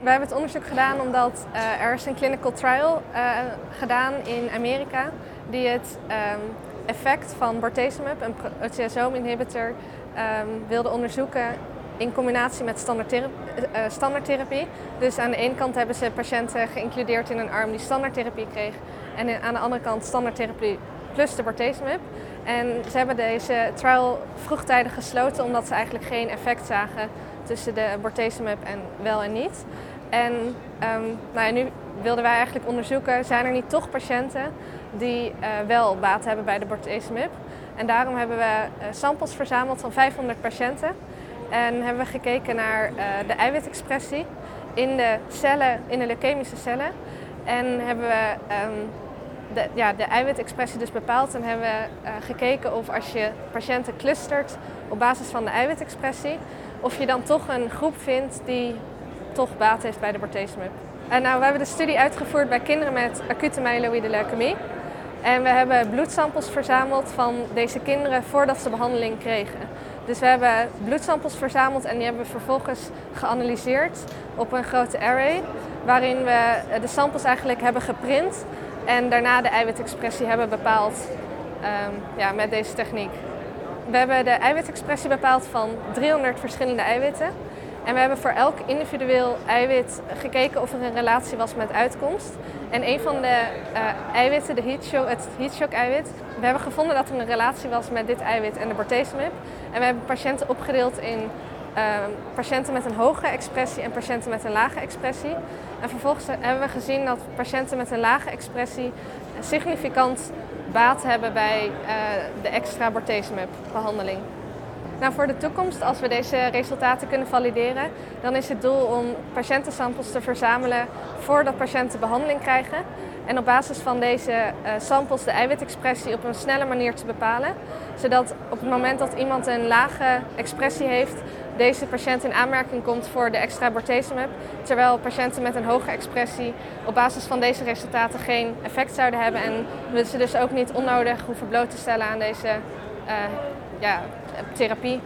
Wij hebben het onderzoek gedaan omdat uh, er is een clinical trial uh, gedaan in Amerika die het um, effect van bortezomib, een proteasoom-inhibitor, um, wilde onderzoeken in combinatie met standaardtherapie, uh, standaardtherapie. Dus aan de ene kant hebben ze patiënten geïncludeerd in een arm die standaardtherapie kreeg en aan de andere kant standaardtherapie plus de bortezomib. En ze hebben deze trial vroegtijdig gesloten omdat ze eigenlijk geen effect zagen tussen de bortezomib en wel en niet. En um, nou nu wilden wij eigenlijk onderzoeken, zijn er niet toch patiënten die uh, wel baat hebben bij de bortezomib? En daarom hebben we uh, samples verzameld van 500 patiënten. En hebben we gekeken naar uh, de eiwitexpressie in de cellen, in de leukemische cellen. En hebben we um, de, ja, de eiwitexpressie dus bepaald en hebben we uh, gekeken of als je patiënten clustert op basis van de eiwitexpressie, of je dan toch een groep vindt die toch baat heeft bij de bortezomib. En nou, we hebben de studie uitgevoerd bij kinderen met acute myeloïde leukemie. En we hebben bloedsamples verzameld van deze kinderen voordat ze behandeling kregen. Dus we hebben bloedsamples verzameld en die hebben we vervolgens geanalyseerd op een grote array. Waarin we de samples eigenlijk hebben geprint en daarna de eiwitexpressie hebben bepaald um, ja, met deze techniek. We hebben de eiwitexpressie bepaald van 300 verschillende eiwitten. En we hebben voor elk individueel eiwit gekeken of er een relatie was met uitkomst. En een van de uh, eiwitten, de heatshock, het heatshock eiwit, we hebben gevonden dat er een relatie was met dit eiwit en de bortezomib. En we hebben patiënten opgedeeld in patiënten met een hoge expressie en patiënten met een lage expressie. En vervolgens hebben we gezien dat patiënten met een lage expressie significant baat hebben bij uh, de extra bortezomib behandeling. Nou, voor de toekomst, als we deze resultaten kunnen valideren, dan is het doel om patiëntensamples te verzamelen voordat patiënten behandeling krijgen. En op basis van deze uh, samples de eiwitexpressie op een snelle manier te bepalen. Zodat op het moment dat iemand een lage expressie heeft, deze patiënt in aanmerking komt voor de extra bortezomib. Terwijl patiënten met een hoge expressie op basis van deze resultaten geen effect zouden hebben. En we ze dus ook niet onnodig hoeven bloot te stellen aan deze uh, ja, therapie.